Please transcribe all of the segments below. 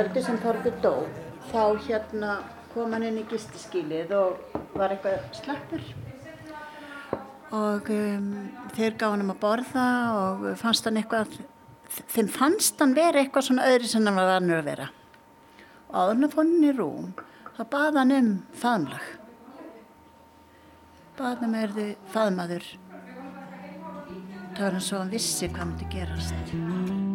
Kvöldi sem Þorbjörn dó, þá hérna kom hann inn í gistiskílið og var eitthvað slappur. Og um, þeir gaf hann um að borða og fannst hann eitthvað, þeim fannst hann vera eitthvað svona öðri sem hann var annur að vera. Og áður hann fór hann í rúm, þá baða hann um faðmlag. Baða hann um erði faðmaður. Það var hann svo hann vissi hvað myndi gerast.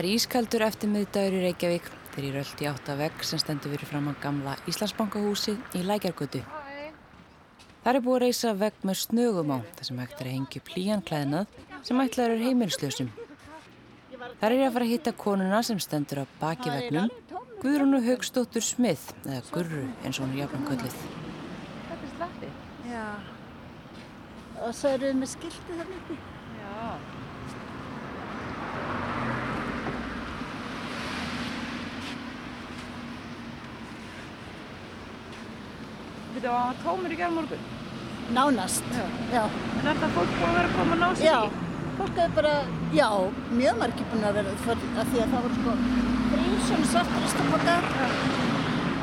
Það er ískaldur eftir miðdagur í Reykjavík þegar ég röldi átt að vegg sem stendur fyrir fram á gamla Íslandsbankahúsið í Lækjargötu. Það er búið að reysa vegg með snögum á þar sem hægt er að hengja plíjan klæðnað sem ætlaður er heimilslösum. Það er ég að fara að hitta konuna sem stendur á baki vegnum, Guðrúnu Haugstóttur Smith, eða Gurru eins og hún er jafnum köllið. Þetta er slatti. Já. Og svo eru við með skiltið þarna uppi. Já. Þetta var hann tómur í gerð morgun. Nánast. Já. Já. En er það fólk búið að vera að koma að ná Já. í? Fólk hefur bara, já, mjög margir búin að vera að því að það voru sko þrýr svona svartur istapokar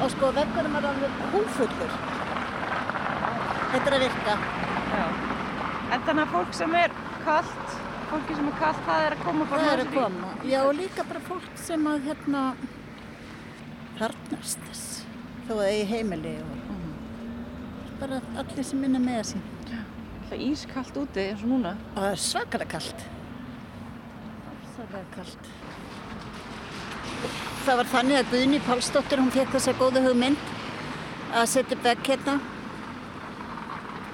og sko veggunum var alveg húfullur. Þetta er að virka. Já. En þannig að fólk sem er kallt, fólki sem er kallt, það er að koma bara Það að er ná að sér í? koma. Já, og líka bara fólk sem að hérna harnast þess. Þó að eigi heimili og bara allir sem minna með sín. Það er ískallt úti eins og núna. Það er svakalega kallt. Svakalega kallt. Það var þannig að Guðni Pálsdóttir, hún fekk þessa góða hugmynd að setja vegg hérna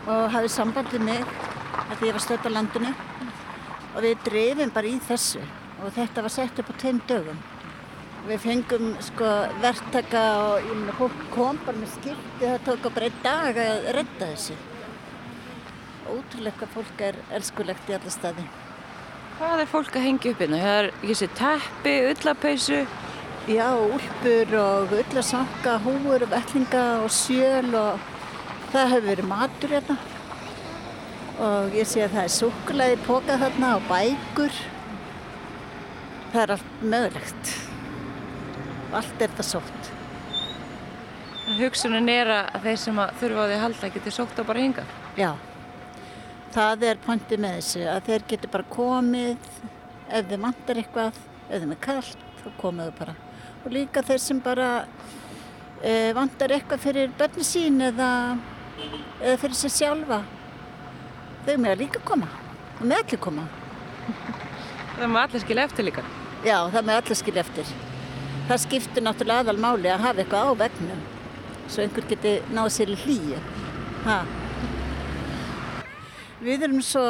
og hafið samband við mig að því ég var stödd á landinu og við drefum bara í þessu og þetta var sett upp á tveim dögum. Við fengum sko verktaka og ég meina fólk kom bara með skilti, það tók á bara einn dag að redda þessu. Ótrúlega hvað fólk er elskulegt í alla staði. Hvað er fólk að hengja upp hérna? Það er, ég sé, teppi, ullapeysu. Já, úlpur og ullarsanka, húur og vellinga og sjöl og það hefur verið matur hérna. Og ég sé að það er súkulæði pókað þarna og bækur. Það er allt mögulegt. Allt er þetta sótt. Hugsunin er að þeir sem að þurfa á því að halda geti sótt á bara hinga. Já, það er pointið með þessu að þeir geti bara komið ef þeim vantar eitthvað, ef þeim er kallt, þá komið þau bara. Og líka þeir sem bara e, vantar eitthvað fyrir börni sín eða, eða fyrir sér sjálfa, þau með að líka koma. Það með allir koma. Það má allir skilja eftir líka. Já, það með allir skilja eftir. Það skiptir náttúrulega aðal máli að hafa eitthvað á vegnum, svo einhver geti náð sér í hlýju. Við erum svo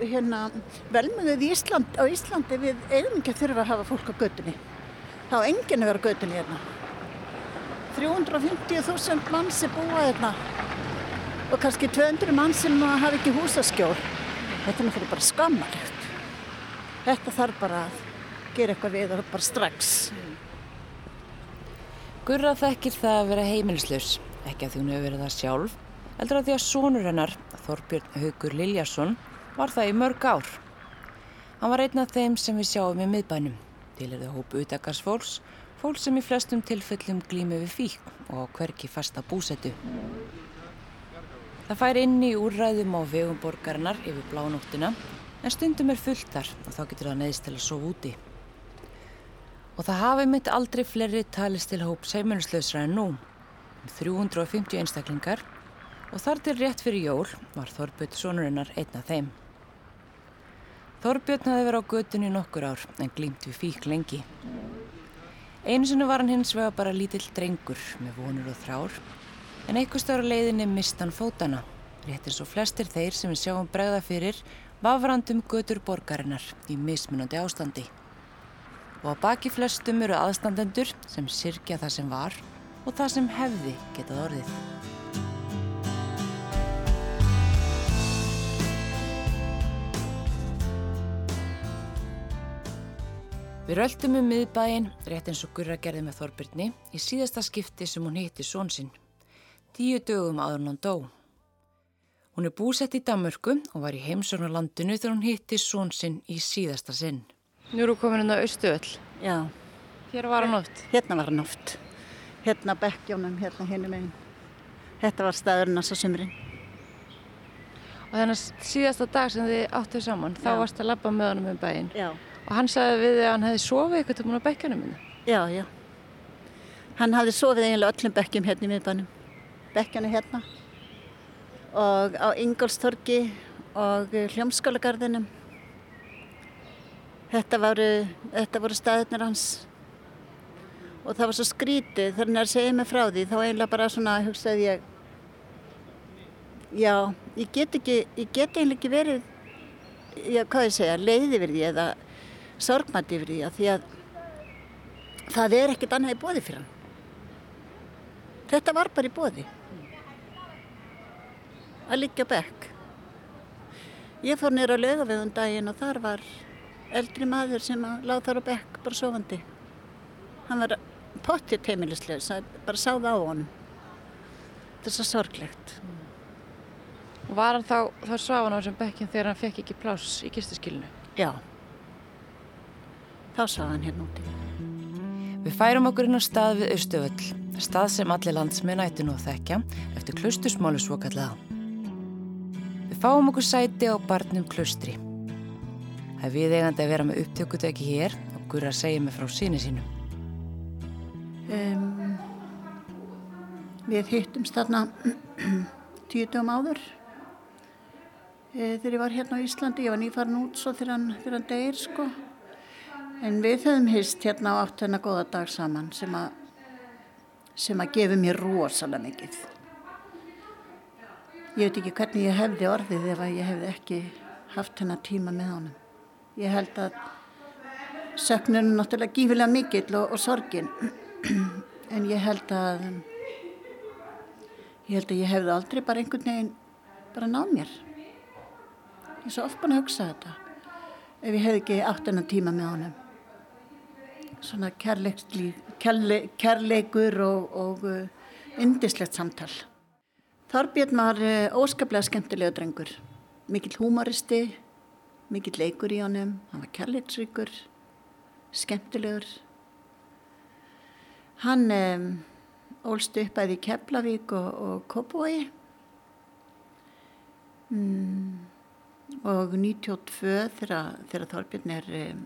hérna, velmöguð í Ísland, á Íslandi við eigum ekki að þurfa að hafa fólk á gödunni. Það á enginn að vera á gödunni hérna. 350.000 mann sem búa hérna og kannski 200 mann sem hafa ekki húsaskjól. Þetta er náttúrulega bara skammalegt. Þetta þarf bara að gera eitthvað við og bara strax. Gurra þekkir það að vera heimilislaus, ekki að því hún hefur verið það sjálf, heldur að því að sonur hennar, Þorbjörn Haugur Liljason, var það í mörg ár. Hann var einn af þeim sem við sjáum í miðbænum, til er það hópu utakarsfólks, fólk sem í flestum tilfellum glými við fík og hverki fasta búsetu. Það fær inn í úrræðum á vegum borgarinnar yfir blánóttina, en stundum er fullt þar og þá getur það neðist til að sofa úti. Og það hafi mitt aldrei fleiri talist til hóps heimilislausra en nú, um 350 einstaklingar. Og þar til rétt fyrir jól var Þorbjörn sonurinnar einn af þeim. Þorbjörn hafi verið á götunni nokkur ár en glýmt við fík lengi. Einu sinni var hann hins vega bara lítill drengur með vonur og þrár. En einhver störu leiðinni mist hann fótana, rétt eins og flestir þeir sem við sjáum bregða fyrir vafrandum götur borgarinnar í mismunandi ástandi og á baki flestum eru aðstandendur sem sirkja það sem var og það sem hefði getað orðið. Við röldum um miðbæinn, rétt eins og Gurra gerði með Þorbirni, í síðasta skipti sem hún hitti són sinn. Tíu dögum áður hann dó. Hún er búsett í Damörku og var í heimsóknarlandinu þegar hún hitti són sinn í síðasta sinn. Nú eru komin inn á Östuöll. Já, Hér var hann oft. hérna var hann oft. Hérna bekkjónum, hérna hinum einn. Þetta var staðurinn að svo sumrin. Og þennan síðasta dag sem þið áttuð saman, þá Já. varst að labba með honum um bæinn. Já. Og hann sagði við þig að hann hefði sofið eitthvað til múin á bekkjunum minni. Já, já. Hann hafði sofið eiginlega öllum bekkjum hérna í miðbænum. Bekkjana hérna og á Ingolstorgi og hljómskálagarðinum. Þetta voru, voru staðirnir hans og það var svo skrítið þegar hann er að segja mig frá því þá eiginlega bara svona hugsaði ég já, ég get ekki, ég get eiginlega ekki verið já, hvað ég segja, leiði yfir því eða sorgmætti yfir því að því að það er ekkert annað í bóði fyrir hann. Þetta var bara í bóði. Að liggja bekk. Ég fór nýra á lögaveðun daginn og þar var eldri maður sem láð þar á bekk bara sofandi. Hann var pottið teimilislegs, bara sáði á honum. Þetta er svo sorglegt. Og var hann þá, þá svaf hann á þessum bekkjum þegar hann fekk ekki pláss í gistaskilinu. Já. Þá sá hann hérna úti. Við færum okkur inn á stað við Östuvöll, stað sem allir landsmenn ættu nú að þekkja eftir klustusmálu svokallega. Við fáum okkur sæti á barnum klustri. Það er viðeigandi að vera með upptökutöki hér og Gurra segja mig frá síni sínum. Um, við hittumst þarna tíu dögum áður e, þegar ég var hérna á Íslandi. Ég var nýfarin út svo þegar hann, hann deyr sko. En við höfum hist hérna á hennar góða dag saman sem að sem að gefa mér rosalega mikið. Ég veit ekki hvernig ég hefði orðið ef að ég hefði ekki haft hennar tíma með honum. Ég held að söknun er náttúrulega gífilega mikill og, og sorgin. En ég held að ég held að ég hefði aldrei bara einhvern veginn bara náð mér. Ég er svo oft búin að hugsa þetta ef ég hefði ekki átt hennar tíma með honum. Svona kærleikur og, og uh, indislegt samtal. Þorbjörn var uh, óskaplega skemmtilega drengur. Mikill húmoristi mikill leikur í honum hann var kærleiksríkur skemmtilegur. Hann um, ólst upp að í Keflavík og, og Kópói mm, og 92 þegar, Þorbjörn er, um,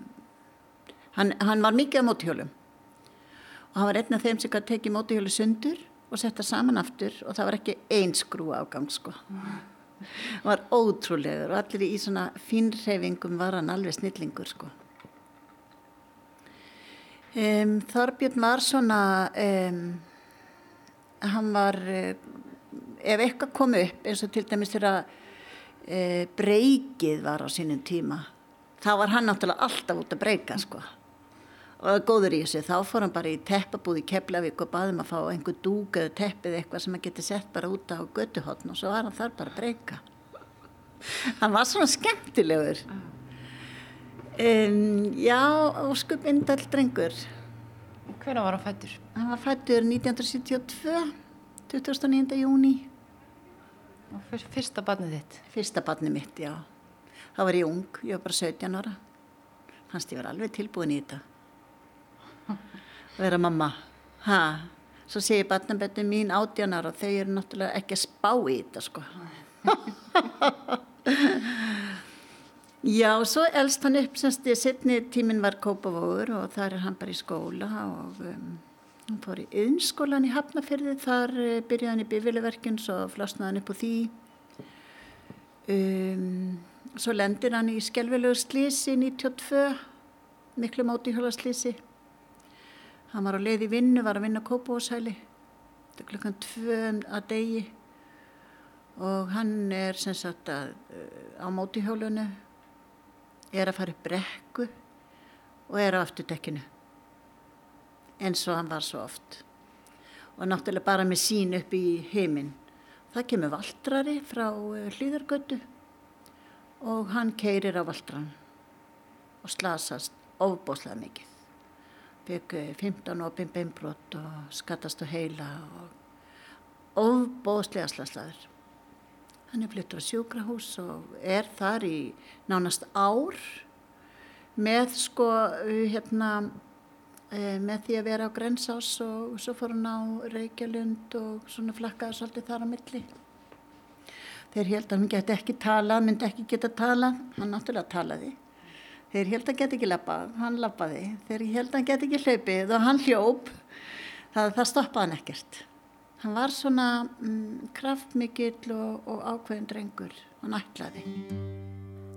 hann, hann var mikið á mótihjólum og hann var einn af þeim sem tekið mótihjólu sundur og setta saman aftur og það var ekki einn skrú afgang sko. Hann var ótrúlegur og allir í svona fínreyfingum var hann alveg snillingur sko. Um, Þorbjörn var svona, um, hann var, uh, ef eitthvað kom upp eins og til dæmis þegar uh, breykið var á sínum tíma, þá var hann náttúrulega alltaf út að breyka sko. Og góður í þessu, þá fór hann bara í teppabúð í Keflavík og baðum að fá einhver dúk eða teppið eitthvað sem hann geti sett bara út á götuhotn og svo var hann þar bara að breyka. Hann var svona skemmtilegur. Um, já, óskup indal drengur. Hvernig var hann fættur? Hann var fættur 1972, 29. júni. Og fyr- Fyrsta barnið þitt. Fyrsta barni mitt, já. Það var ég ung, ég var bara 17 ára. Fannst ég var alveg tilbúin í þetta. Vera mamma. Ha, svo segir barnabettin mín 18 ára og þau eru náttúrulega ekki að spá í þetta, sko. Já, svo elst hann upp semst í setni tíminn var Kópavóður og þar er hann bara í skóla og um, hann fór í yðnskólan í Hafnafyrði, þar uh, byrjaði hann í bifiliverkjum, svo flosnaði hann upp úr því. Um, svo lendir hann í skelvelegu slísi 92, miklu móti hjólaslísi. Hann var á leið í vinnu, var að vinna er klukkan tvö að degi. Og hann er sem sagt að, uh, á móti hjólunu er að fara upp brekku og er á afturdekkinu. Eins og hann var svo oft. Og náttúrulega bara með sín upp í heiminn það kemur valdrari frá eh, hlýðargötu og hann keirir á valdran og slasast ofbóðslega mikið Fekk 15 opinn beinbrott og skattast á heila og óbóðslega slaslaður. Hann er flyttur á sjúkrahús og er þar í nánast ár með sko hérna e, með því að vera á Grensás og svo fór hann á Reykjalund og svona flakkaði svolítið þar á milli. Þeir held að hann geti ekki talað, myndi ekki geta talað, hann náttúrulega talaði. Þeir held að geti ekki lappað, hann lappaði. Þeir held að hann geti ekki hlaupið og hann hljóp, það, það stoppaði hann ekkert. Hann var svona mm, kraftmikill og, og ákveðin drengur, hann ætlaði.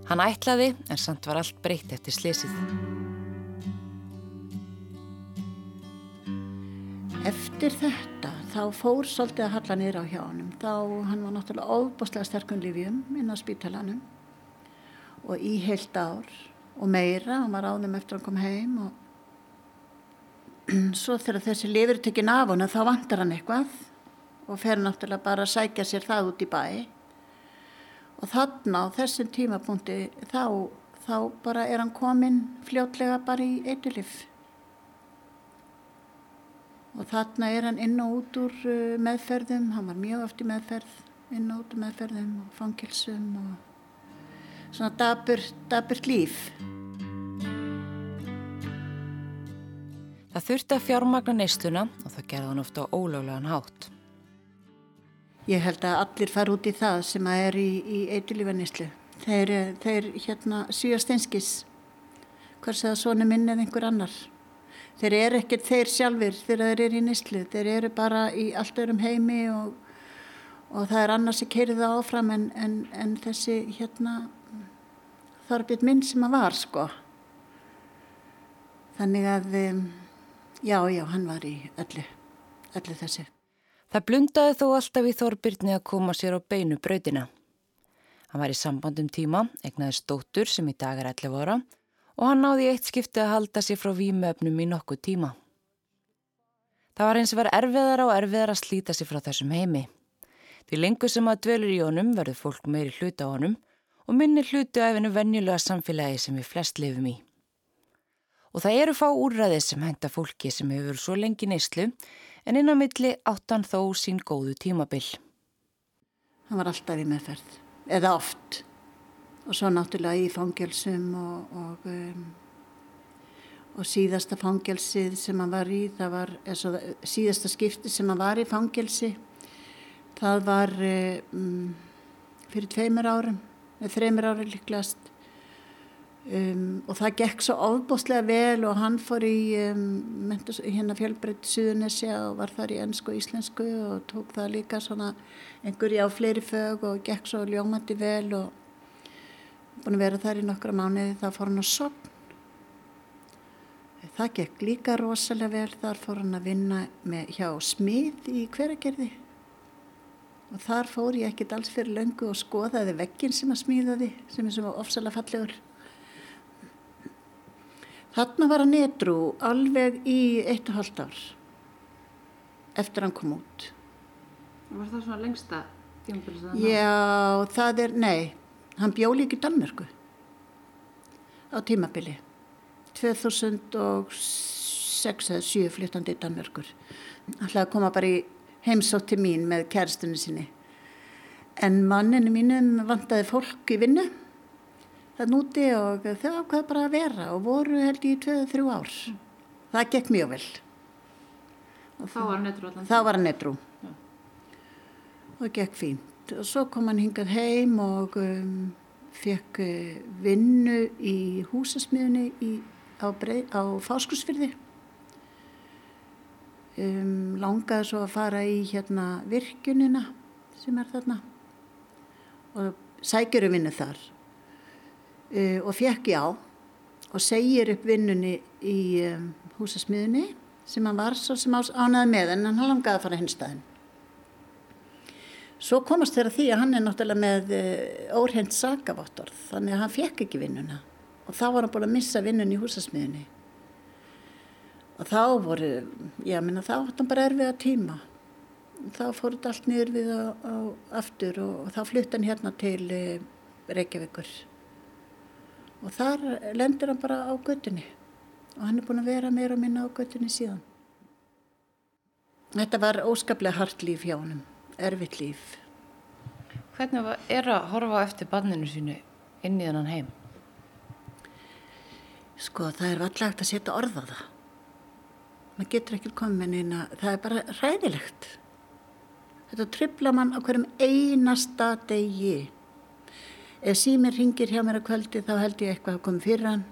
Hann ætlaði en samt var allt breytt eftir slesið. Eftir þetta þá fór svolítið að halla niður á hjá hann. Þá hann var náttúrulega óbúslega sterkum lífjum inn á spítalanum og í heilt ár og meira. Hann var á þeim eftir að hann kom heim og svo þegar þessi lifur tekinn af hann þá vantar hann eitthvað og fer náttúrulega bara að sækja sér það út í bæ. Og þarna á þessum tímapunkti þá, þá bara er hann kominn fljótlega bara í eitthulif og þarna er hann inn og út úr uh, meðferðum, hann var mjög oft í meðferð, inn og út úr meðferðum og fangilsum og svona daburt, daburt líf. Það þurfti að fjármagna neistuna og það gerði hann ofta á ólöglegan hátt. Ég held að allir fara út í það sem að er í, í eitulífanislu. Þeir, þeir hérna síast einskis, hvers að svona minn eða einhver annar. Þeir eru ekkert þeir sjálfur þegar þeir eru í nýslu. Þeir eru bara í allt örum heimi og, og það er annars að keiri það áfram en, en, en þessi hérna þarbjörn minn sem að var sko. Þannig að já, já, hann var í öllu, öllu þessu. Það blundaði þó alltaf í Þorbirni að koma sér á beinu brautina. Hann var í sambandum tíma, egnaði stóttur sem í dag er 11 ára og hann náði eitt skipti að halda sér frá výmöfnum í nokkuð tíma. Það var eins og verið erfiðara og erfiðara að slíta sér frá þessum heimi. Því lengur sem að dvelur í honum verður fólk meiri hluta á honum og minni hluti af einu vennjulega samfélagi sem við flest lifum í. Og það eru fá úrræði sem henda fólki sem hefur svo lengi neyslu en inn á milli áttan þó sín góðu tímabill. Hann var alltaf í meðferð, eða oft og svo náttúrulega í fangelsum og, og, um, og síðasta fangelsið sem hann var í, það var svo, síðasta skipti sem hann var í fangelsi, það var um, fyrir tveimur árum, eða þreimur árum líklegast. Um, og það gekk svo ofbóstlega vel og hann fór í um, hérna fjölbreytt Suðunesja og var þar í ennsku og íslensku og tók það líka svona einhverja á fleiri fög og gekk svo ljómandi vel og búin að vera þar í nokkra mánuði þá fór hann að sopn það gekk líka rosalega vel þar fór hann að vinna með, hjá smið í hveragerði og þar fór ég ekkert alls fyrir löngu og skoðaði veggin sem að smíðaði sem er svona ofsalega fallegur. Þarna var hann nedrú alveg í eitt og halvt ár eftir hann kom út. Var það svona lengsta tímabilið? Já, það er, nei hann bjó líka í Danmörku á tímabili. 2006 eða 7 flyttandi í Danmörkur. Hann hlaði að koma bara í heimsótt til mín með kæristunni sinni. En manninu mínum vantaði fólk í vinnu það núti og þau ákvaði bara að vera og voru held í 2-3 ár. Það gekk mjög vel. Og þá var netrú allan þá var netrú og gekk fín og svo kom hann hingað heim og um, fekk uh, vinnu í húsasmiðunni á, á Fáskursfyrði. Um, langaði svo að fara í hérna virkunina sem er þarna og sækjur um vinnu þar uh, og fekk já og segir upp vinnunni í um, húsasmiðunni sem hann var svo sem ánaði með en hann langaði að fara hinn staðin. Svo komast þeirra því að hann er náttúrulega með eh, óhreint sakavottorð, þannig að hann fekk ekki vinnuna og þá var hann búin að missa vinnun í húsasmiðinni. Og þá voru, ég minna þá hann bara erfiða tíma. Þá fór þetta allt niður við á, á aftur og, og þá flutt hann hérna til e, Reykjavíkur. Og þar lendur hann bara á göttunni. og hann er búin að vera meira og minna á göttunni síðan. Þetta var óskaplega hart líf hjá hann, erfitt líf. Hvernig var- er að horfa eftir barninu sínu inn í þennan heim? Sko það er vallagt að setja orð á það. Maður getur ekki komið með neina, það er bara hræðilegt. Þetta tripla mann á hverjum einasta degi. Ef símir ringir hjá mér að kvöldi þá held ég eitthvað að koma fyrir hann.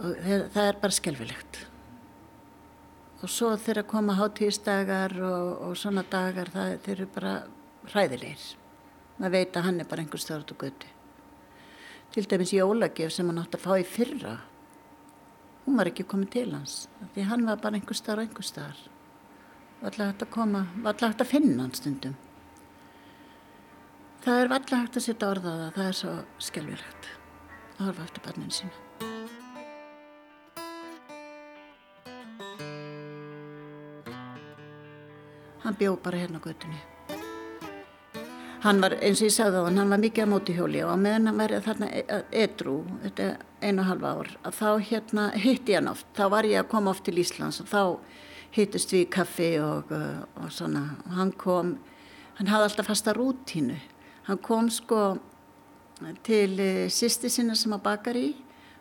Og það, er bara skelfilegt. Og svo þegar koma hátíðisdagar og, og svona dagar, það, þeir eru bara hræðilegir. Maður veit að hann er bara einhver stöðart og götu til dæmis jólagef sem hann átti að fá í fyrra hún var ekki komið til hans því hann var bara einhver starf og einhver starf var alltaf hægt að koma var alltaf hægt að finna hann stundum. Það er alltaf hægt að setja orða það er svo skelvilegt að horfa eftir barninu sína. Hann bjó bara hérna á göttunni Hann var, eins og ég sagði á hann, hann var mikið á mótihjóli og meðan hann var þarna edru, þetta einu og halva ár, að þá hérna hitti hann oft, þá var ég að koma oft til Íslands og þá hittist við kaffi og, og svona, og hann kom, hann hafði alltaf fasta rútínu, hann kom sko til sýsti sinna sem að bakar í,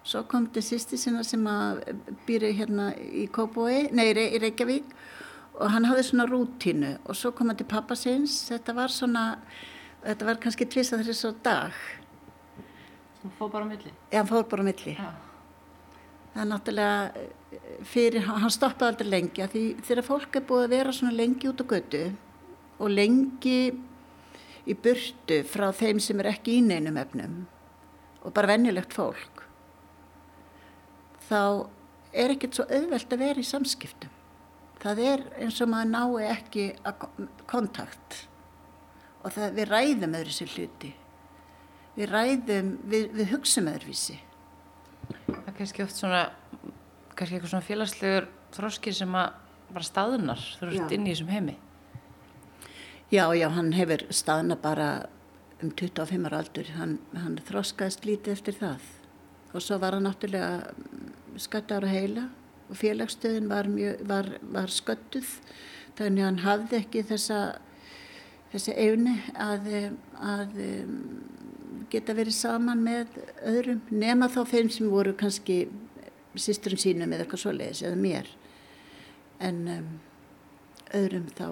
svo kom til sýsti sinna sem að býri hérna í Kópói, nei í Reykjavík og hann hafði svona rútínu og svo kom hann til pappa sinns, þetta var svona, þetta var kannski tvist að þessu dag. Þú fór bara á milli? Já, hann fór bara á milli. Já. Það er náttúrulega fyrir, hann stoppaði aldrei lengi því þegar fólk er búið að vera svona lengi út á götu og lengi í burtu frá þeim sem er ekki í neinum efnum og bara vennilegt fólk, þá er ekkert svo auðvelt að vera í samskiptum það er eins og maður nái ekki kontakt. Og það, við ræðum öðru sér hluti. Við ræðum, við, við hugsaum öðruvísi. Það er kannski oft svona kannski eitthvað svona félagslegur þróskir sem að bara staðunar ert inn í þessum heimi. Já, já, hann hefur staðna bara um 25 ára aldur. Hann, hann þróskaðist lítið eftir það. Og svo var hann náttúrulega skattar á heila. og félagsstöðin var, var, var sköttuð þannig að hann hafði ekki þessa, þessi eifni að, að geta verið saman með öðrum nema þá þeim sem voru kannski sýsturum sínum eða eitthvað svoleiðis eða mér. En um, öðrum þá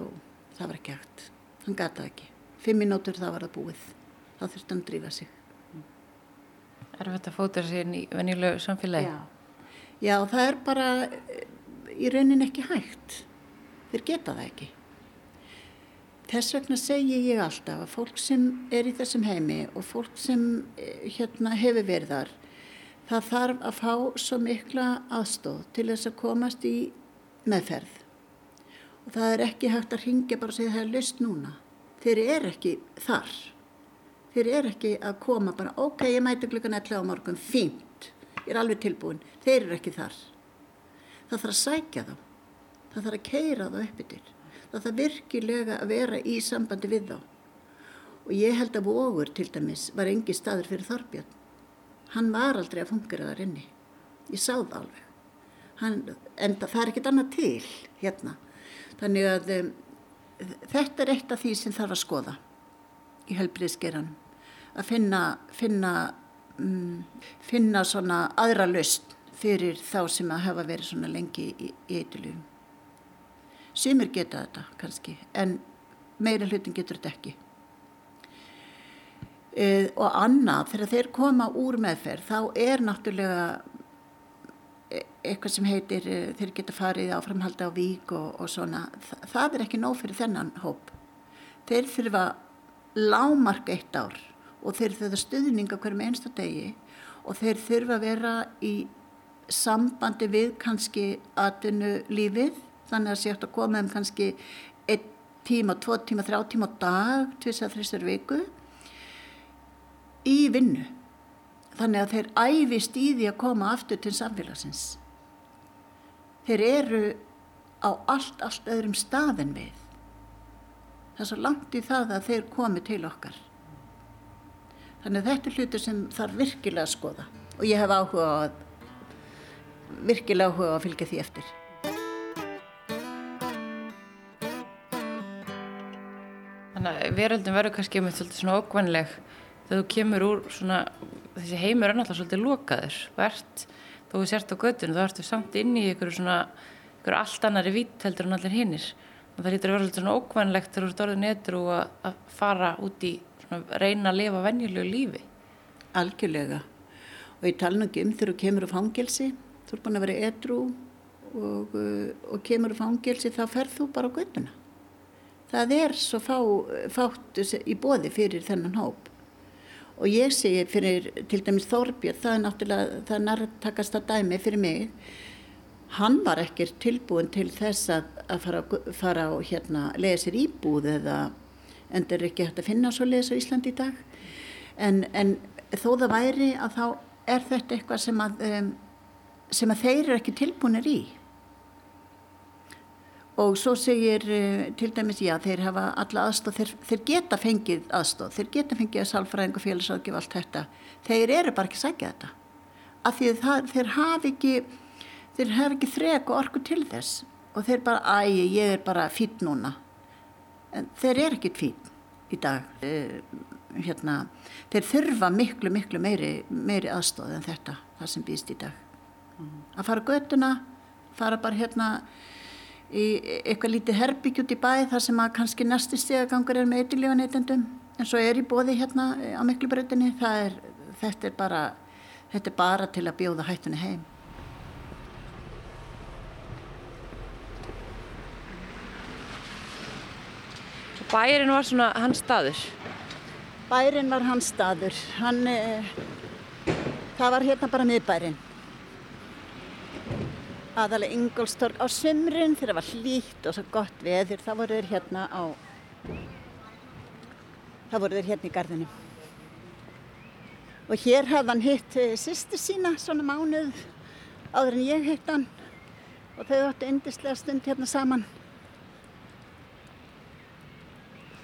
það var ekki hægt, hann gata ekki. Fimm minútur þá var það búið. Þá þurfti hann að drífa sig. Er þetta fótur sér í venjulegu samfélagi? Já Já, það er bara í raunin ekki hægt. Þeir geta það ekki. Þess vegna segi ég alltaf að fólk sem er í þessum heimi og fólk sem hérna, hefur verið þar, það þarf að fá svo mikla aðstóð til þess að komast í meðferð. Og það er ekki hægt að ringja bara og segja það er löst núna. Þeir eru ekki þar. Þeir eru ekki að koma bara, ok, ég mæti klukkan 11 á morgun, fínt ég er alveg tilbúin, þeir eru ekki þar. Það þarf að sækja þá. Það þarf að keira þá upp yfir það þarf virkilega að vera í sambandi við þá. Og ég held að Vógur til dæmis var engi staður fyrir Þorbjörn. Hann var aldrei að fungera þar inni. Ég sá það alveg. Hann, en það er ekkit annað til hérna. Þannig að um, þetta er eitt af því sem þarf að skoða í helbriðskeran að finna, finna um, finna svona aðra löst fyrir þá sem að hafa verið svona lengi í, eitulugum. Sumir geta þetta kannski, en meira hlutin getur þetta ekki. E, og annað, þegar þeir koma úr meðferð, þá er náttúrulega e, eitthvað sem heitir, e, þeir geta farið áframhaldi á vík og, og svona, Þa, það er ekki nóg fyrir þennan hóp. Þeir þurfa lámark eitt ár og þeir þurfa stuðninga hverjum einsta degi og þeir þurfa að vera í sambandi við kannski atvinnu lífið þannig að sétt að koma um kannski einn tíma, tvo tíma, þrjá tíma á dag, tvist að þristur viku í vinnu. Þannig að þeir æfist í því að koma aftur til samfélagsins. Þeir eru á allt, allt öðrum staðin við. Það er svo langt í það að þeir komi til okkar Þannig að þetta er hlutur sem þarf virkilega að skoða og ég hef áhuga á að virkilega áhuga að fylgja því eftir. Þannig að veröldin verður kannski með svolítið svona ókvæmleg þegar þú kemur úr svona, þessi heimur er náttúrulega svolítið lokaður. Þú ert, þó þú sért á göttinu, þá ertu samt inn í ykkur svona, ykkur allt annari vít heldur en allir hinnir. Það lítur að vera svolítið svona ókvæmlegt þegar þú ert orðið netur og að, að fara út í svona reyna að lifa venjulegu lífi. Algjörlega. Og ég tala nú ekki um þegar þú kemur úr fangelsi, þú ert búin að vera edru og, uh, og kemur úr fangelsi þá ferð þú bara á göttuna. Það er svo fá, fátt í bóði fyrir þennan hóp. Og ég segir fyrir til dæmis Þorbjörn, það er náttúrulega, það er nærtakasta dæmi fyrir mig. Hann var ekkert tilbúin til þess að, að fara, fara og hérna lega sér íbúð eða endur ekki hægt að finna svo lega svo Ísland í dag. En, en þó það væri að þá er þetta eitthvað sem að, um, sem að þeir eru ekki tilbúinir í. Og svo segir uh, til dæmis, já, þeir hafa alla aðstóð, þeir, þeir geta fengið aðstóð, þeir geta fengið að salfræðing og félagsáðgjöf allt þetta. Þeir eru bara ekki að segja þetta. Af því að það, þeir hafi ekki, þeir hafi ekki þrek og orku til þess. Og þeir bara, æg, ég er bara fít núna. En þeir eru ekki fít í dag. Uh, hérna, þeir þurfa miklu, miklu meiri, meiri aðstóð en þetta, það sem býst í dag. Að fara göttuna, fara bara hérna, í eitthvað lítið herbyggj út í bæ þar sem að kannski næsti stegagangur er með eitthilífaneytendum en svo er í bóði hérna á miklubröðinni þetta er bara þetta er bara til að bjóða hættunni heim Bærin var svona hans staður. Bærin var hans staður. Hann eh, það var hérna bara miðbærin aðalega Ingolstorg á sumrin þegar það var hlýtt og svo gott veður. Þá voru þeir hérna á þá voru þeir hérna í gardinu og hér hafði hann hitt eh, sýstu sína svona mánuð áður en ég hitt hann. Og þau áttu endislega stund hérna saman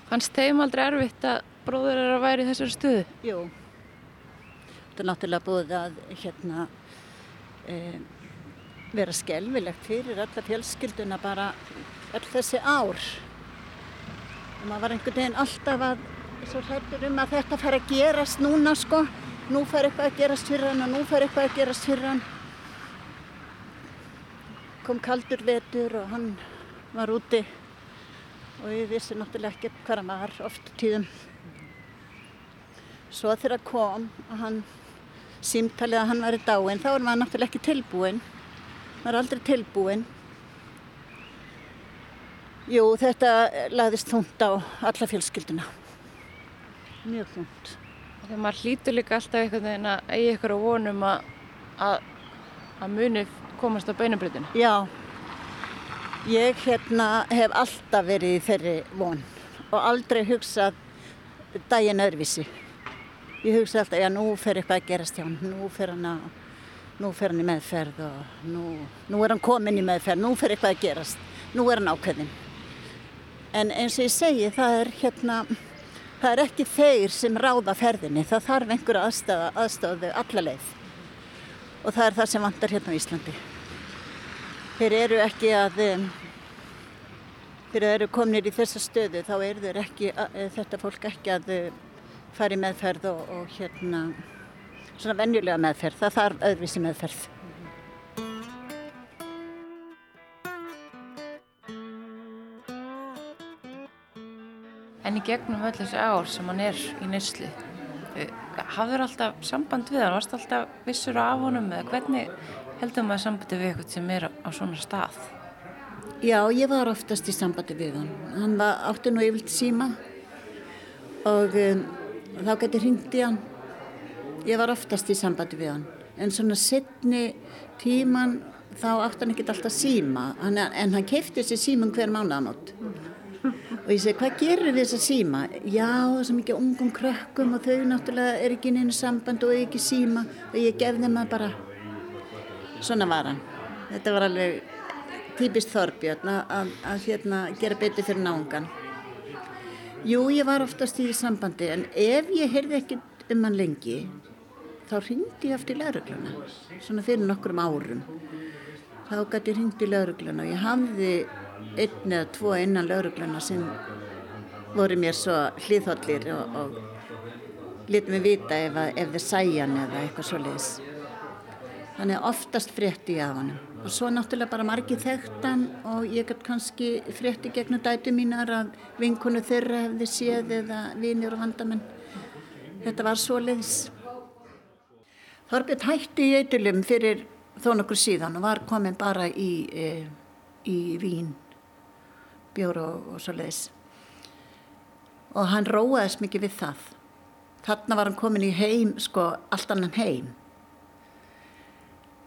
Hans tegum aldrei erfitt að bróður er að væri í þessari stuðu? Jú. Þetta er náttúrulega búið að hérna e, vera skelvilegt fyrir alla fjölskylduna bara öll þessi ár. Og maður var einhvern veginn alltaf að svo hlættur um að þetta fær að gerast núna sko. Nú fær eitthvað að gerast fyrir hann og nú fær eitthvað að gerast fyrir hann. Kom kaldur vetur og hann var úti og ég vissi náttúrulega ekki hvað hann var oft tíðum. Svo þegar kom að hann símtalið að hann var í dáin þá var maður náttúrulega ekki tilbúin maður er aldrei tilbúin Jú, þetta lagðist þúnt á alla fjölskylduna. Mjög þúnt Þegar maður hlýtur líka alltaf einhvern veginn að eigi ykkur á vonum að, að, að muni komast á beinubröðinu. Já, ég hérna hef alltaf verið í þeirri von og aldrei hugsað daginn öðruvísi. Ég hugsa alltaf, já nú fer eitthvað að gerast hjá hann, nú fer hann, að, nú fer hann í meðferð og nú, nú er hann komin í meðferð, nú fer eitthvað að gerast, nú er hann ákveðin. En eins og ég segi, það er hérna, það er ekki þeir sem ráða ferðinni, það þarf einhverja aðstöðu, aðstöðu allaleið og það er það sem vantar hérna á Íslandi. Þeir eru ekki að, þeir eru kominir í þessa stöðu þá eru þeir ekki, þetta fólk ekki að fara í meðferð og, og hérna svona venjulega meðferð, það þarf öðruvísi meðferð. En í gegnum öll þessi ár sem hann er í nýslu, hafður alltaf samband við hann, varst alltaf vissur af honum eða hvernig heldur maður sambandi við eitthvað sem er á svona stað? Já, ég var oftast í sambandi við hann. Hann var, átti nú yfirlt síma og um, þá geti hringt í hann. Ég var oftast í sambandi við hann. En svona setni tíman þá átti hann ekkert alltaf síma. Hann, en hann keipti þessi síman hver mánuðamót. Og ég segi, hvað gerir þess að síma? Já, það er svo mikið ungum krökkum og þau náttúrulega er ekki inn einu samband og ekki síma. Og ég gef þeim að bara, svona var hann. Þetta var alveg típist Þorbjörn að, að, hérna, gera betur fyrir náungan. Jú, ég var oftast í sambandi en ef ég heyrði ekki um hann lengi þá ringdi ég aftur í laurugluna, svona fyrir nokkrum árum þá gæti ég hringt í laurugluna og ég hafði einn eða tvo innan laurugluna sem voru mér svo hlýðhóllir og, og lítið mig vita ef, ef þið sæjan eða eitthvað svo leiðis. Þannig að oftast frétti ég af hann. Og svo náttúrulega bara margi þekktan og ég gæti kannski frétti gegnum dætu mínar að vinkunu þeirra hefði séð eða vinir og vandamenn. Þetta var svo leiðis. Þorbjörn hætti í eitthulum fyrir þó nokkur síðan og var komin bara í, e, í vín, bjór og, og svo leiðis. Og hann róaðist mikið við það. Þarna var hann komin í heim, sko, allt annan heim.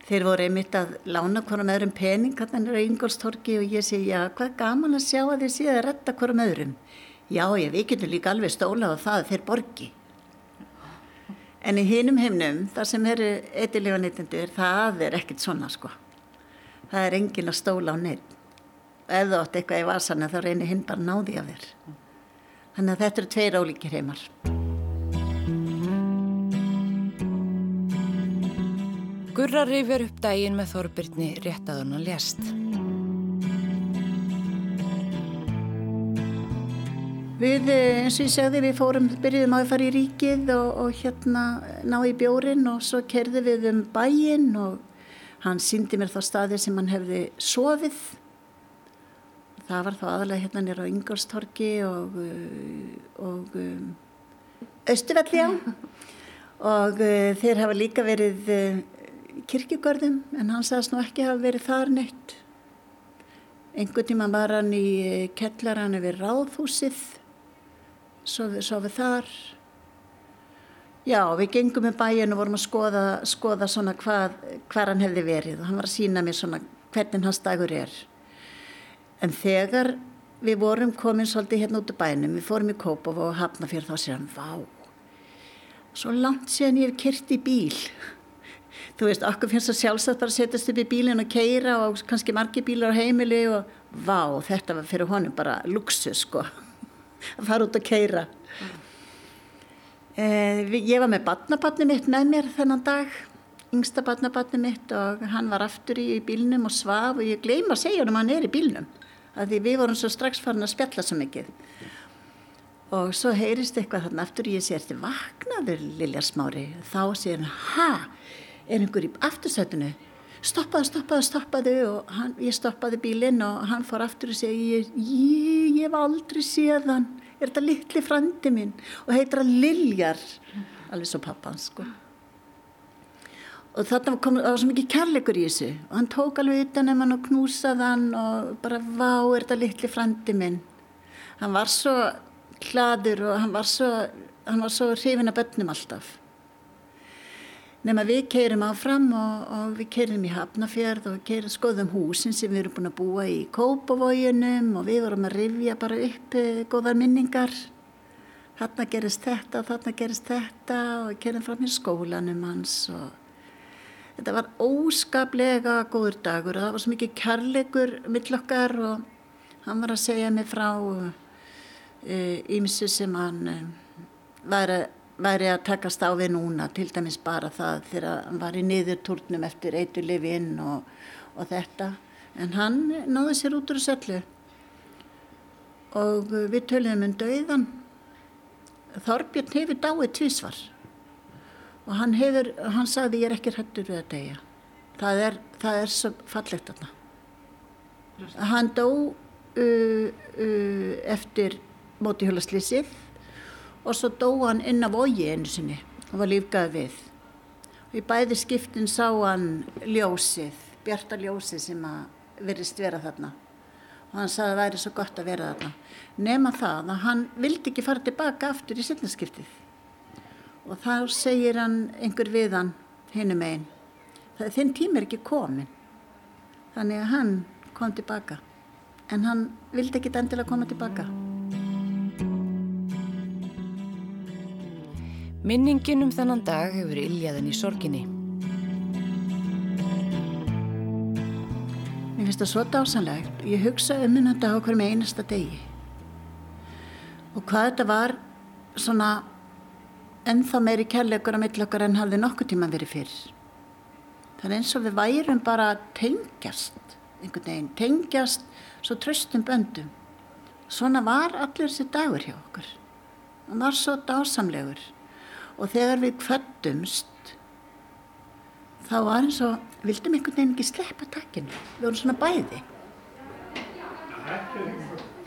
Þeir voru einmitt að lána hverjum öðrum pening, hann er Ingolstorki og ég segi, já, hvað gaman að sjá að þið séu að retta hverjum öðrum. Já, ég, við getum líka alveg stólað á það að þeir borgi. En í hinum heimnum, þar sem eru eitthilífa neytendur, það er ekkert svona sko. Það er engin að stóla á neitt. Ef þú átt eitthvað í vasana þá reynir hinn bara náði af þér. Þannig að þetta eru tveir ólíkir heimar. Gurra rifir upp daginn með Þorbirni rétt að hann lést. Við, eh, eins og ég segði, við fórum, byrjuðum að fara í ríkið og, og hérna ná í bjórin og svo kerði við um bæin og hann síndi mér þá staðir sem hann hefði sofið. Það var þá aðalega hérna nýra á Ingolstorki og, eh, og um, Östuvelli á og uh, þeir hafa líka verið uh, kirkjugörðum en hann sagðist nú ekki hafa verið þar neitt. Engu tíma var hann í kellaran yfir ráðhúsið sofið, þar. Já, við gengum með bæin og vorum að skoða, skoða svona hvað, hvað hann hefði verið og hann var að sína mér svona hvernig hans dagur er. En þegar við vorum komin svolítið hérna út af bænum, við fórum í Kópov og hafna fyrir þá sér hann, vá, svo langt séðan ég hef kyrt í bíl. Þú veist, okkur finnst það sjálfsagt bara að setjast upp í bílinn og keira og kannski margi bílar á heimili og vá, þetta var fyrir honum bara luxus sko að fara út að keira eh, ég var með badnabatni mitt með mér þennan dag yngsta badnabatni mitt og hann var aftur í bílnum og svaf og ég gleyma að segja hann að hann er í bílnum að því við vorum svo strax farin að spjalla svo mikið. Og svo heyrist eitthvað þarna aftur og ég sé eftir vaknaður Lilja Smári? Þá segir hann ha, er einhver í aftursætunu stoppaðu, stoppaðu, stoppaðu og hann, ég stoppaði bílinn og hann fór aftur og segi ég, ég, hef aldrei séð hann. Er þetta litli frandi minn? Og heitir hann Liljar. Alveg svo pappan sko. Og þarna kom, var svo mikið kærleikur í þessu. Og hann tók alveg utan um hann og knúsaði hann og bara vá er þetta litli frandi minn? Hann var svo hladur og hann var svo hann var svo hrifin að bönnum alltaf Nefn að við keirum áfram og, og við keirum í Hafnafjörð og keirum skoðum húsin sem við erum búin að búa í Kópavóginum og við vorum að rifja bara upp eh, góðar minningar. Þarna gerist þetta og þarna gerist þetta og keirum fram í skólanum hans og þetta var óskaplega góður dagur og það var svo mikið kærleikur millokkar og hann var að segja mig frá ímsu eh, sem hann eh, var að væri að takast á við núna til dæmis bara það þegar hann var í niðurtúrnum eftir eitur lifi inn og, og þetta. En hann náði sér út úr söllu og við töluðum um dauðan Þorbjörn hefur dáið tvísvar og hann hefur hann sagði ég er ekki hættur við að deyja. Það er, það er svo fallegt þarna. Hann dó uh, uh, eftir mótihjólaslýsið og svo dó hann inn á vogi einu sinni og var lífgæð við. Og í bæði skiptin sá hann ljósið, bjarta ljósið sem að verist vera þarna. Og hann sagði að það væri svo gott að vera þarna. Nefna það að hann vildi ekki fara tilbaka aftur í setnaskiptið. Og þá segir hann einhver við hann, hinnum einn, það er þinn tími er ekki komin. Þannig að hann kom tilbaka. En hann vildi ekki endilega koma tilbaka. Minningin um þennan dag hefur illjaðin í sorginni. Mér finnst það svo dásanlegt. Ég hugsa um hennan dag okkur með einasta degi. Og hvað þetta var svona ennþá meiri kærleikur að mittlokkar en hafði nokkuð tíma verið fyrr. Það er eins og við værum bara tengjast, einhvern veginn, tengjast svo tröstum böndum. Svona var allir þessi dagur hjá okkur. Hann var svo dásamlegur. Og þegar við kvöttumst, þá var eins og, vildum einhvern veginn ekki sleppa takkinu. Við vorum svona bæði.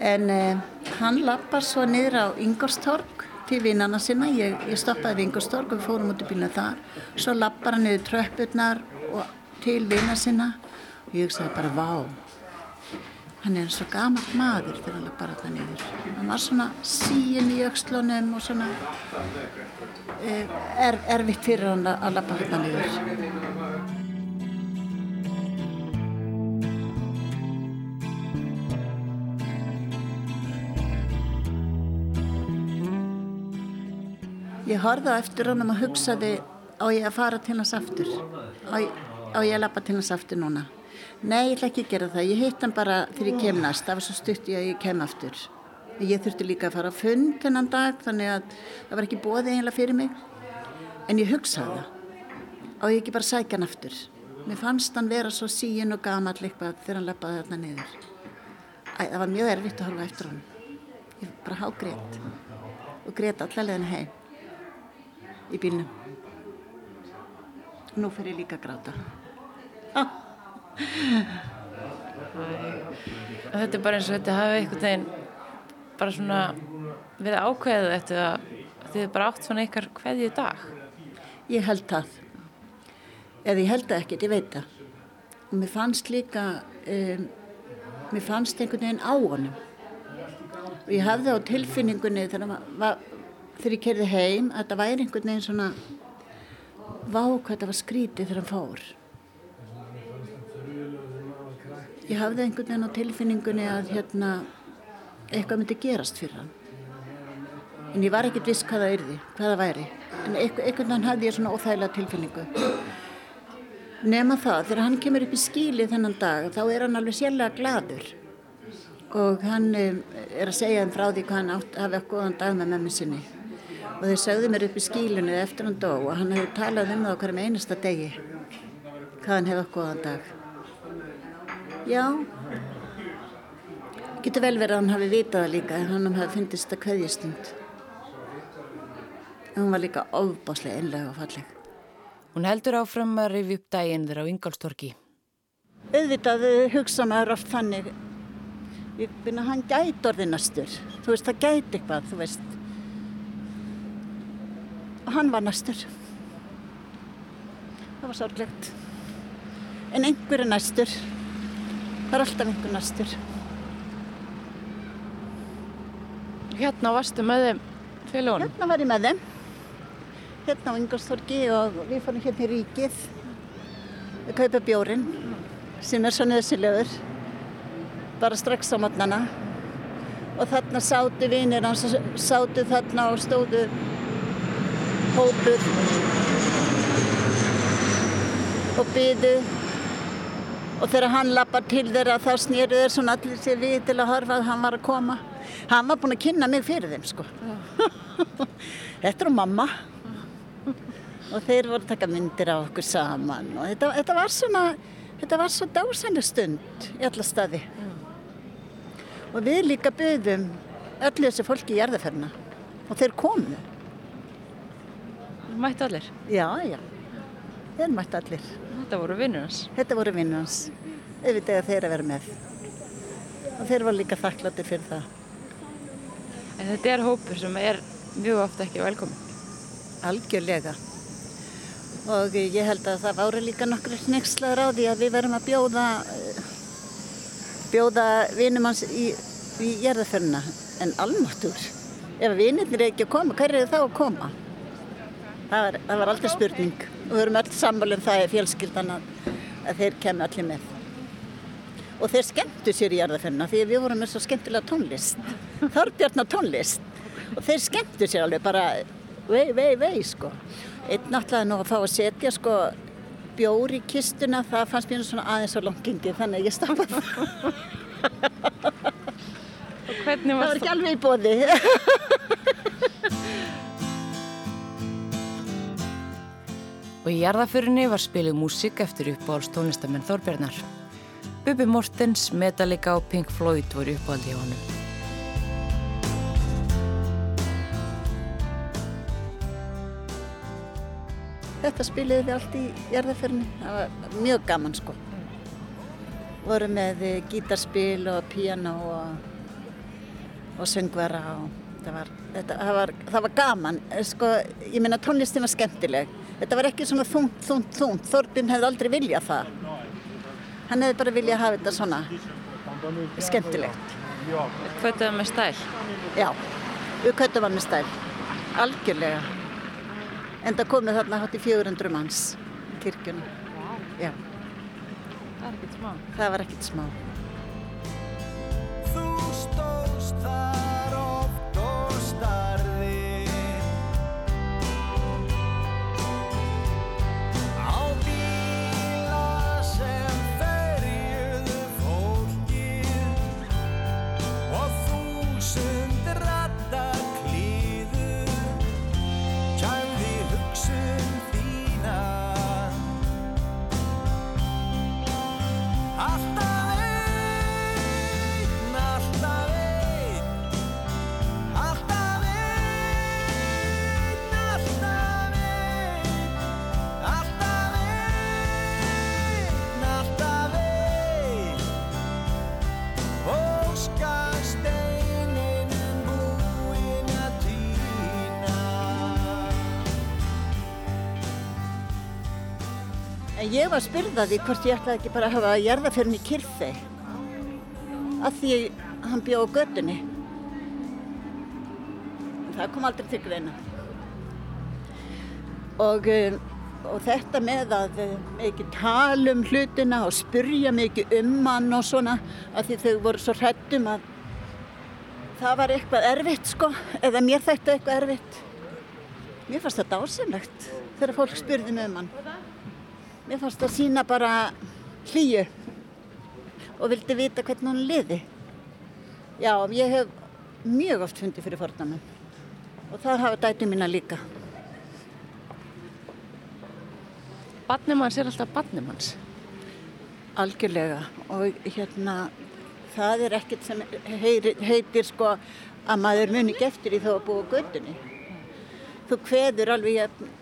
En eh, hann lappar svo niður á Ingolstorg til vinnana sinna. Ég, ég stoppaði við Ingolstorg og við fórum út í bíluna þar. Svo lappar hann niður tröppurnar til vinna sinna. Og ég hugsaði bara, vá, hann er svo gaman maður þegar hann lappar alltaf niður. Hann var svona síin í aukslunum og svona eh, er, erfitt fyrir hann að lappa alltaf niður. Ég horfði á eftir honum og hugsaði á ég að fara til hans aftur á, á ég að lappa til hans aftur núna Nei, ég ætla ekki að gera það. Ég hitt hann bara þegar ég kem næst. Það var svo stutt ég að ég kem aftur. Ég þurfti líka að fara að fund þennan dag þannig að það var ekki bóði eiginlega fyrir mig. En ég hugsaði það. Á ég ekki bara sækja hann aftur? Mér fannst hann vera svo síin og gamall eitthvað þegar hann lappaði þarna niður. Æ, það var mjög erfitt að horfa eftir hann ég bara hágrét og grét allavega heim í bílnum. Nú fer ég líka að gráta. Ah. Þetta er bara eins og þetta hafi einhvern veginn bara svona við ákveðið eftir að þið bara átt svona ykkar hverju dag. Ég held það. Eða ég held það ekkert, ég veit það. Og mér fannst líka, um, mér fannst einhvern veginn á honum. Og ég hafði á tilfinningunni þegar maður þegar ég kerði heim að þetta væri einhvern veginn svona vá hvað þetta var skrítið þegar hann fór ég hafði einhvern veginn á tilfinningunni að hérna eitthvað myndi gerast fyrir hann. En ég var ekkert viss hvað það yrði hvað það væri. En einhvern veginn hafði ég svona óþægilega tilfinningu. Nema það þegar hann kemur upp í skíli þennan dag þá er hann alveg sérlega gladur og hann er að segja um frá því hvað hann átt, hafi eitthvað góðan dag með memmi sinni. Og þeir sögðu mér upp í skílinu eftir hann dó og hann hefur talað um það okkur um einasta degi hvað hann hefur góðan dag já. Getur vel verið að hann hafi vitað líka en hann hafi fundist það kveðjastund en hún var líka ofbáslega einlega og falleg. Hún heldur áfram að rifi upp daginn þeirra á Ingolstorki auðvitað hugsa maður oft þannig. Ég finna hann gæti orðið næstur. Þú veist það gæti eitthvað þú veist. Og hann var næstur. Það var sorglegt. En einhver er næstur það er alltaf einhver næstur. Hérna varstu með þeim félagunum? hérna var ég með þeim. Hérna á Ingolstorgi og við fórum hérna í ríkið. Að kaupa bjórin sem er svo nöðsilegur bara strax á mótnana og þarna sátu vinir hans sátu þarna og stóðu hópur. Og byðu og þegar hann lappar til þeirra þá snýru þeir svona allir sér við til að horfa að hann var að koma. Hann var búinn að kynna mig fyrir þeim sko. Þetta er mamma. Og þeir voru að taka myndir á okkur saman. Og þetta, þetta var svona þetta var svo dásanlega stund í alla staði. Og við líka byggðum öllu þessi fólki í jarðaferna og þeir komu. Mættu allir? já, já, þeir mætti allir. Þetta voru vinnur hans. þetta voru vinnur hans. Auðvitað að þeir að vera með. Og þeir voru líka þakkláttir fyrir það. En þetta er hópur sem er mjög ofta ekki velkomin. algjörlega. Og ég held að það vári líka nokkru snegslaður á því að við verum að bjóða eh, bjóða vinum hans í, í jarðaförna en almáttur ef vinirnir er ekki að koma, hver er þá að koma? Það var, það var aldrei spurning og við erum öll sammálum það er fjölskyldan að, að þeir kemur allir með. Og þeir skemmtu sér í jarðaförna því við vorum með svo skemmtilega tónlist. Þorrbjarnar tónlist. Og þeir skemmtu sér alveg bara vei, vei, vei sko. Einn náttúrulega nú að fá að setja sko bjór í kistuna. Það fannst mér svona aðeins á longingi þannig að ég stoppaði Og hvernig það var ekki alveg í bóði Og í jarðaförinni var spilið músik eftir uppáhalds tónlistamenn Þorbjarnar. Bubi Mortens, Metallica og Pink Floyd voru uppáhaldi hjá honum. Þetta spiliði við allt í jarðaförinni. Það var mjög gaman sko. Voru með eh, gítarspil og piano og, og söngvara og það var, þetta, það var, það var gaman. Eh, sko, ég minna tónlistin var skemmtileg. Þetta var ekki svona þúnt, þúnt, þúnt. Þorbjörn hefði aldrei viljað það. Hann hefði bara viljað hafa þetta svona skemmtilegt. Kvötuða með stæl. Já, við hann með stæl. Algjörlega. En það komið þarna hátt í 400 manns í kirkjunum. Já, Það er ekkert smá. það var ekkert smá. Þú stóðst þar oft og starðir ég var spyrðað í hvort ég ætlaði ekki bara að hafa jarðaförn í kyrþei. Af því hann bjó á göttunni. En það kom aldrei til greina. Og, um, og þetta með að um, ekki tala um hlutina og spyrja mikið um hann og svona af því þau voru svo hrættum að það var eitthvað erfitt sko eða mér þætti eitthvað erfitt. Mér fannst þetta ásimlegt þegar fólk spurði mig um hann. Mér fannst það sína bara hlýju og vildi vita hvernig hann liði. Já, ég hef mjög oft fundið fyrir fórnamum og það hafa dætu mína líka. Badnimanns er alltaf badnimanns. Algjörlega og hérna það er ekkert sem heyri, heitir sko að maður muni ekki eftir í þá að búa á göttunni. Þú kveður alveg jafn,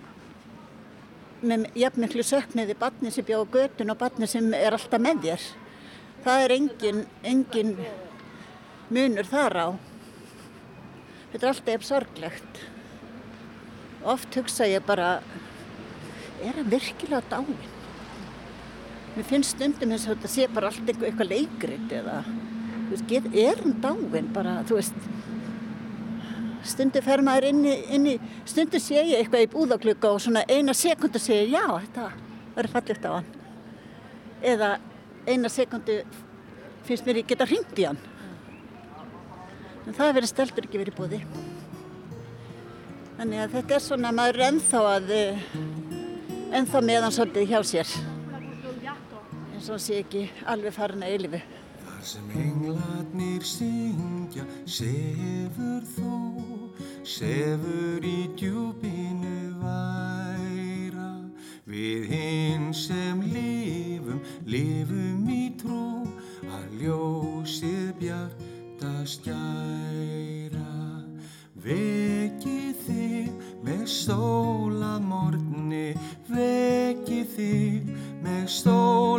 með jafn miklu sökniði barni sem bjá á göttun og barni sem er alltaf með þér. Það er engin, engin munur þar á. Þetta er alltaf sorglegt. Oft hugsa ég bara, er hann virkilega dáinn? Mér finnst stundum eins og þetta sé bara allt eitthvað, leikrit eða, þú veist, er hann dáinn bara, þú veist, stundum fer maður inn í, inn í stundum sé ég eitthvað í búðaklukka og svona eina sekundu sé ég, já, þetta verður fallegt á hann. Eða eina sekundu finnst mér ég geta hringt í hann. En það verður steltur ekki verið búði. Þannig að þetta er svona, maður ennþá að, eh, ennþá meðan svolítið hjá sér. eins og sé ekki alveg farin að eilifu. Þar sem englarnir syngja, sefur þú, sefur í djúpinu væra. Við hinn sem lifum, lifum í trú, að ljósið bjarta skæra. Veki þig með sólamorni, veki þig með sólamorni.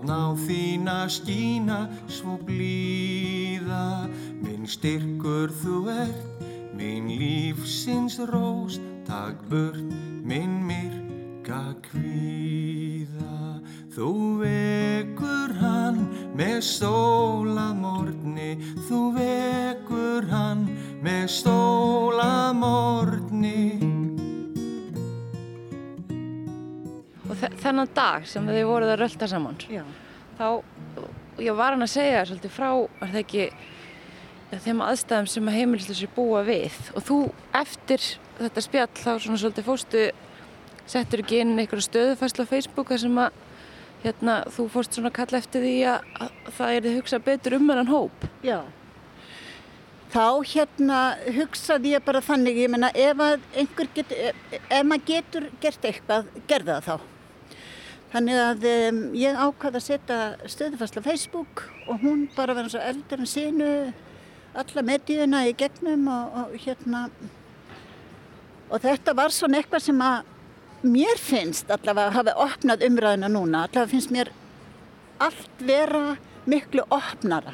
Lát ná þína skína svo blíða. Minn styrkur þú ert, minn lífsins rós, takk burt minn myrka kvíða. Þú vekur hann með sólamorni, þú vekur hann með sólamorni. Þennan dag sem þið voruð að rölda saman, Já. þá, ég var hann að segja svolítið frá, er það ekki, þeim aðstæðum sem að heimilisleysir búa við og þú eftir þetta spjall þá svona svolítið fóstu settur ekki inn einhverju stöðufæslu á Facebook þar sem að hérna, þú fórst svona kalla eftir því að, að það er þið hugsa betur um hennan hóp. Já. Þá hérna hugsaði ég bara þannig, ég menna ef að einhver getur, ef maður getur gert eitthvað, gerða það þá. Þannig að um, ég ákvaði að setja stöðufæsla Facebook og hún bara verður svo eldur en sínu alla medíuna í gegnum og, og hérna og þetta var svona eitthvað sem að mér finnst allavega að hafa opnað umræðina núna, allavega finnst mér allt vera miklu opnara.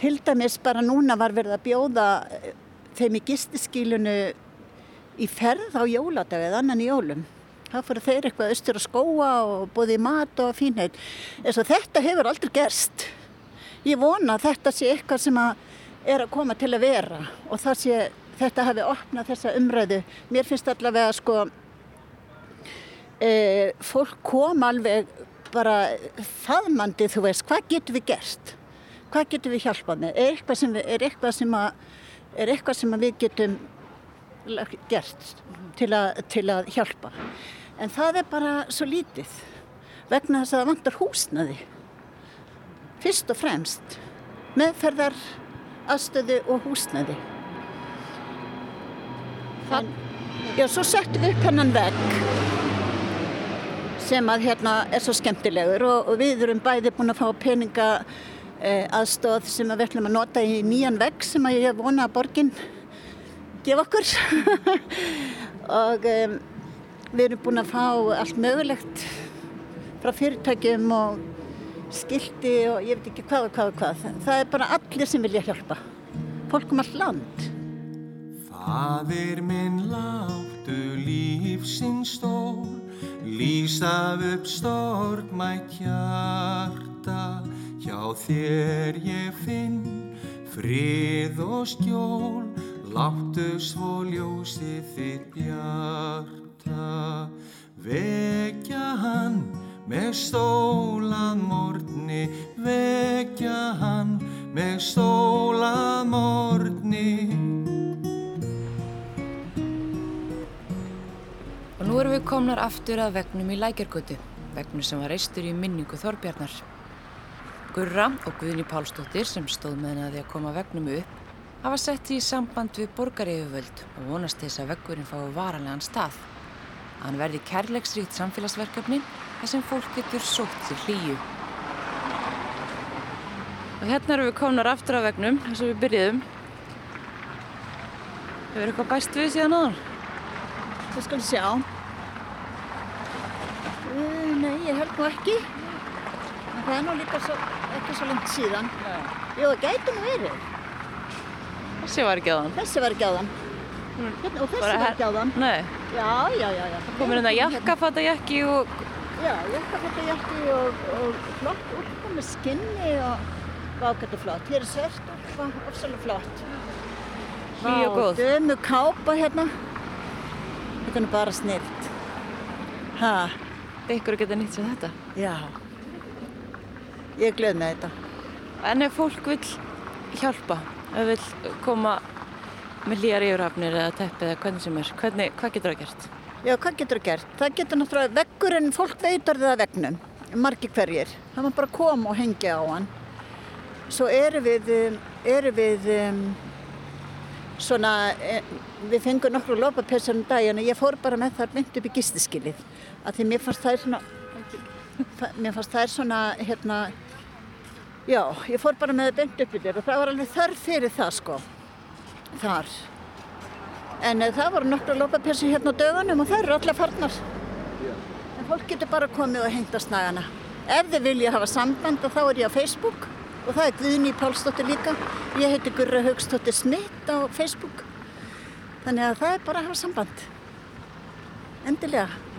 Til dæmis bara núna var verið að bjóða eh, þeim í gistiskílunu í ferð á jóladag eða annan í jólum. Það fyrir þeir eitthvað austur að skóa og í mat og fínheit. Þess að þetta hefur aldrei gerst. Ég vona að þetta sé eitthvað sem að er að koma til að vera og sé, þetta hafi opnað þessa umræðu. Mér finnst allavega sko, e, fólk kom alveg bara faðmandi þú veist, hvað getur við gert? Hvað getur við hjálpað með? Er eitthvað sem, er eitthvað sem, að, er eitthvað sem við getum gert til að, til að hjálpa? En það er bara svo lítið vegna þess að það vantar húsnaði. Fyrst og fremst meðferðar aðstöðu og húsnaði. Það, já, svo settum við upp hennan vegg sem að hérna er svo skemmtilegur og, og við erum bæði búin að fá peninga eh, aðstóð sem við ætlum að nota í nýjan vegg sem að ég vona að borginn gefa okkur og um, Við erum búin að fá allt mögulegt frá fyrirtækjum og skildi og ég veit ekki hvað og hvað og hvað. Það er bara allir sem vilja hjálpa. Fólk um allt land. Fadir minn láttu lífsinn stól, lýsað upp stortmætt hjarta, hjá þér ég finn frið og skjól, láttu svo ljósið þitt bjart hjarta vekja hann með stólað morgni vekja hann með stólað morgni Og nú erum við komnar aftur að vegnum í Lækjargötu vegnum sem var reistur í minningu Þorbjarnar. Gurra og Guðni Pálsdóttir sem stóð með henni að koma vegnum upp hafa sett í samband við borgaríðuvöld og vonast þess að veggurinn fái varanlegan stað. að hann verði kærleiksrít samfélagsverkefni þar sem fólk getur sótt til hlýju. Og hérna erum við komnar aftur af vegnum, þess að við byrjuðum. Hefur eitthvað bæst við síðan aðan? Það skal sjá. Uh, nei, ég held nú ekki. En það er nú líka svo, ekki svo lengt síðan. Nei. Jú, það gæti nú verið. Þessi var ekki aðan. Þessi var ekki aðan. Hérna, og þessi var ekki aðan. Nei. Já, já, já. já. Það komir hérna jakkafattajakki og... Já, jakkafattajakki og, og flott úrfa með skinni og vákvært flott. Hér er svert úrfa, ofsalega flott. Hví og góð. Vá, dömu kápa hérna. Þetta er bara snilt. Hæ? Ykkur geta nýtt sér þetta? Já. Ég glöð með þetta. En ef fólk vil hjálpa, ef vil koma með hlýjar yfirhafnir eða teppið eða hvernig sem er. Hvernig, hvað getur það gert? Já, hvað getur það gert? Það getur náttúrulega veggurinn, fólk veitur það vegnum, margi hverjir. Það má bara koma og hengja á hann. Svo eru við, eru við um, svona, við fengum nokkru lopapessar um daginn og ég fór bara með það mynd upp í gistiskilið. Því mér fannst það er svona, mér fannst það er svona, hérna, já, ég fór bara með það mynd upp í þér og það var alveg þörf fyrir það sko þar. En uh, það voru nokkru lópapessi hérna á dögunum og það eru allar farnar. En fólk getur bara komið og hengt á snagana. Ef þið vilja hafa samband þá er ég á Facebook og það er Guðni Pálsdóttir líka. Ég heiti Gurra Haugstóttir Smitt á Facebook. Þannig að það er bara að hafa samband. Endilega.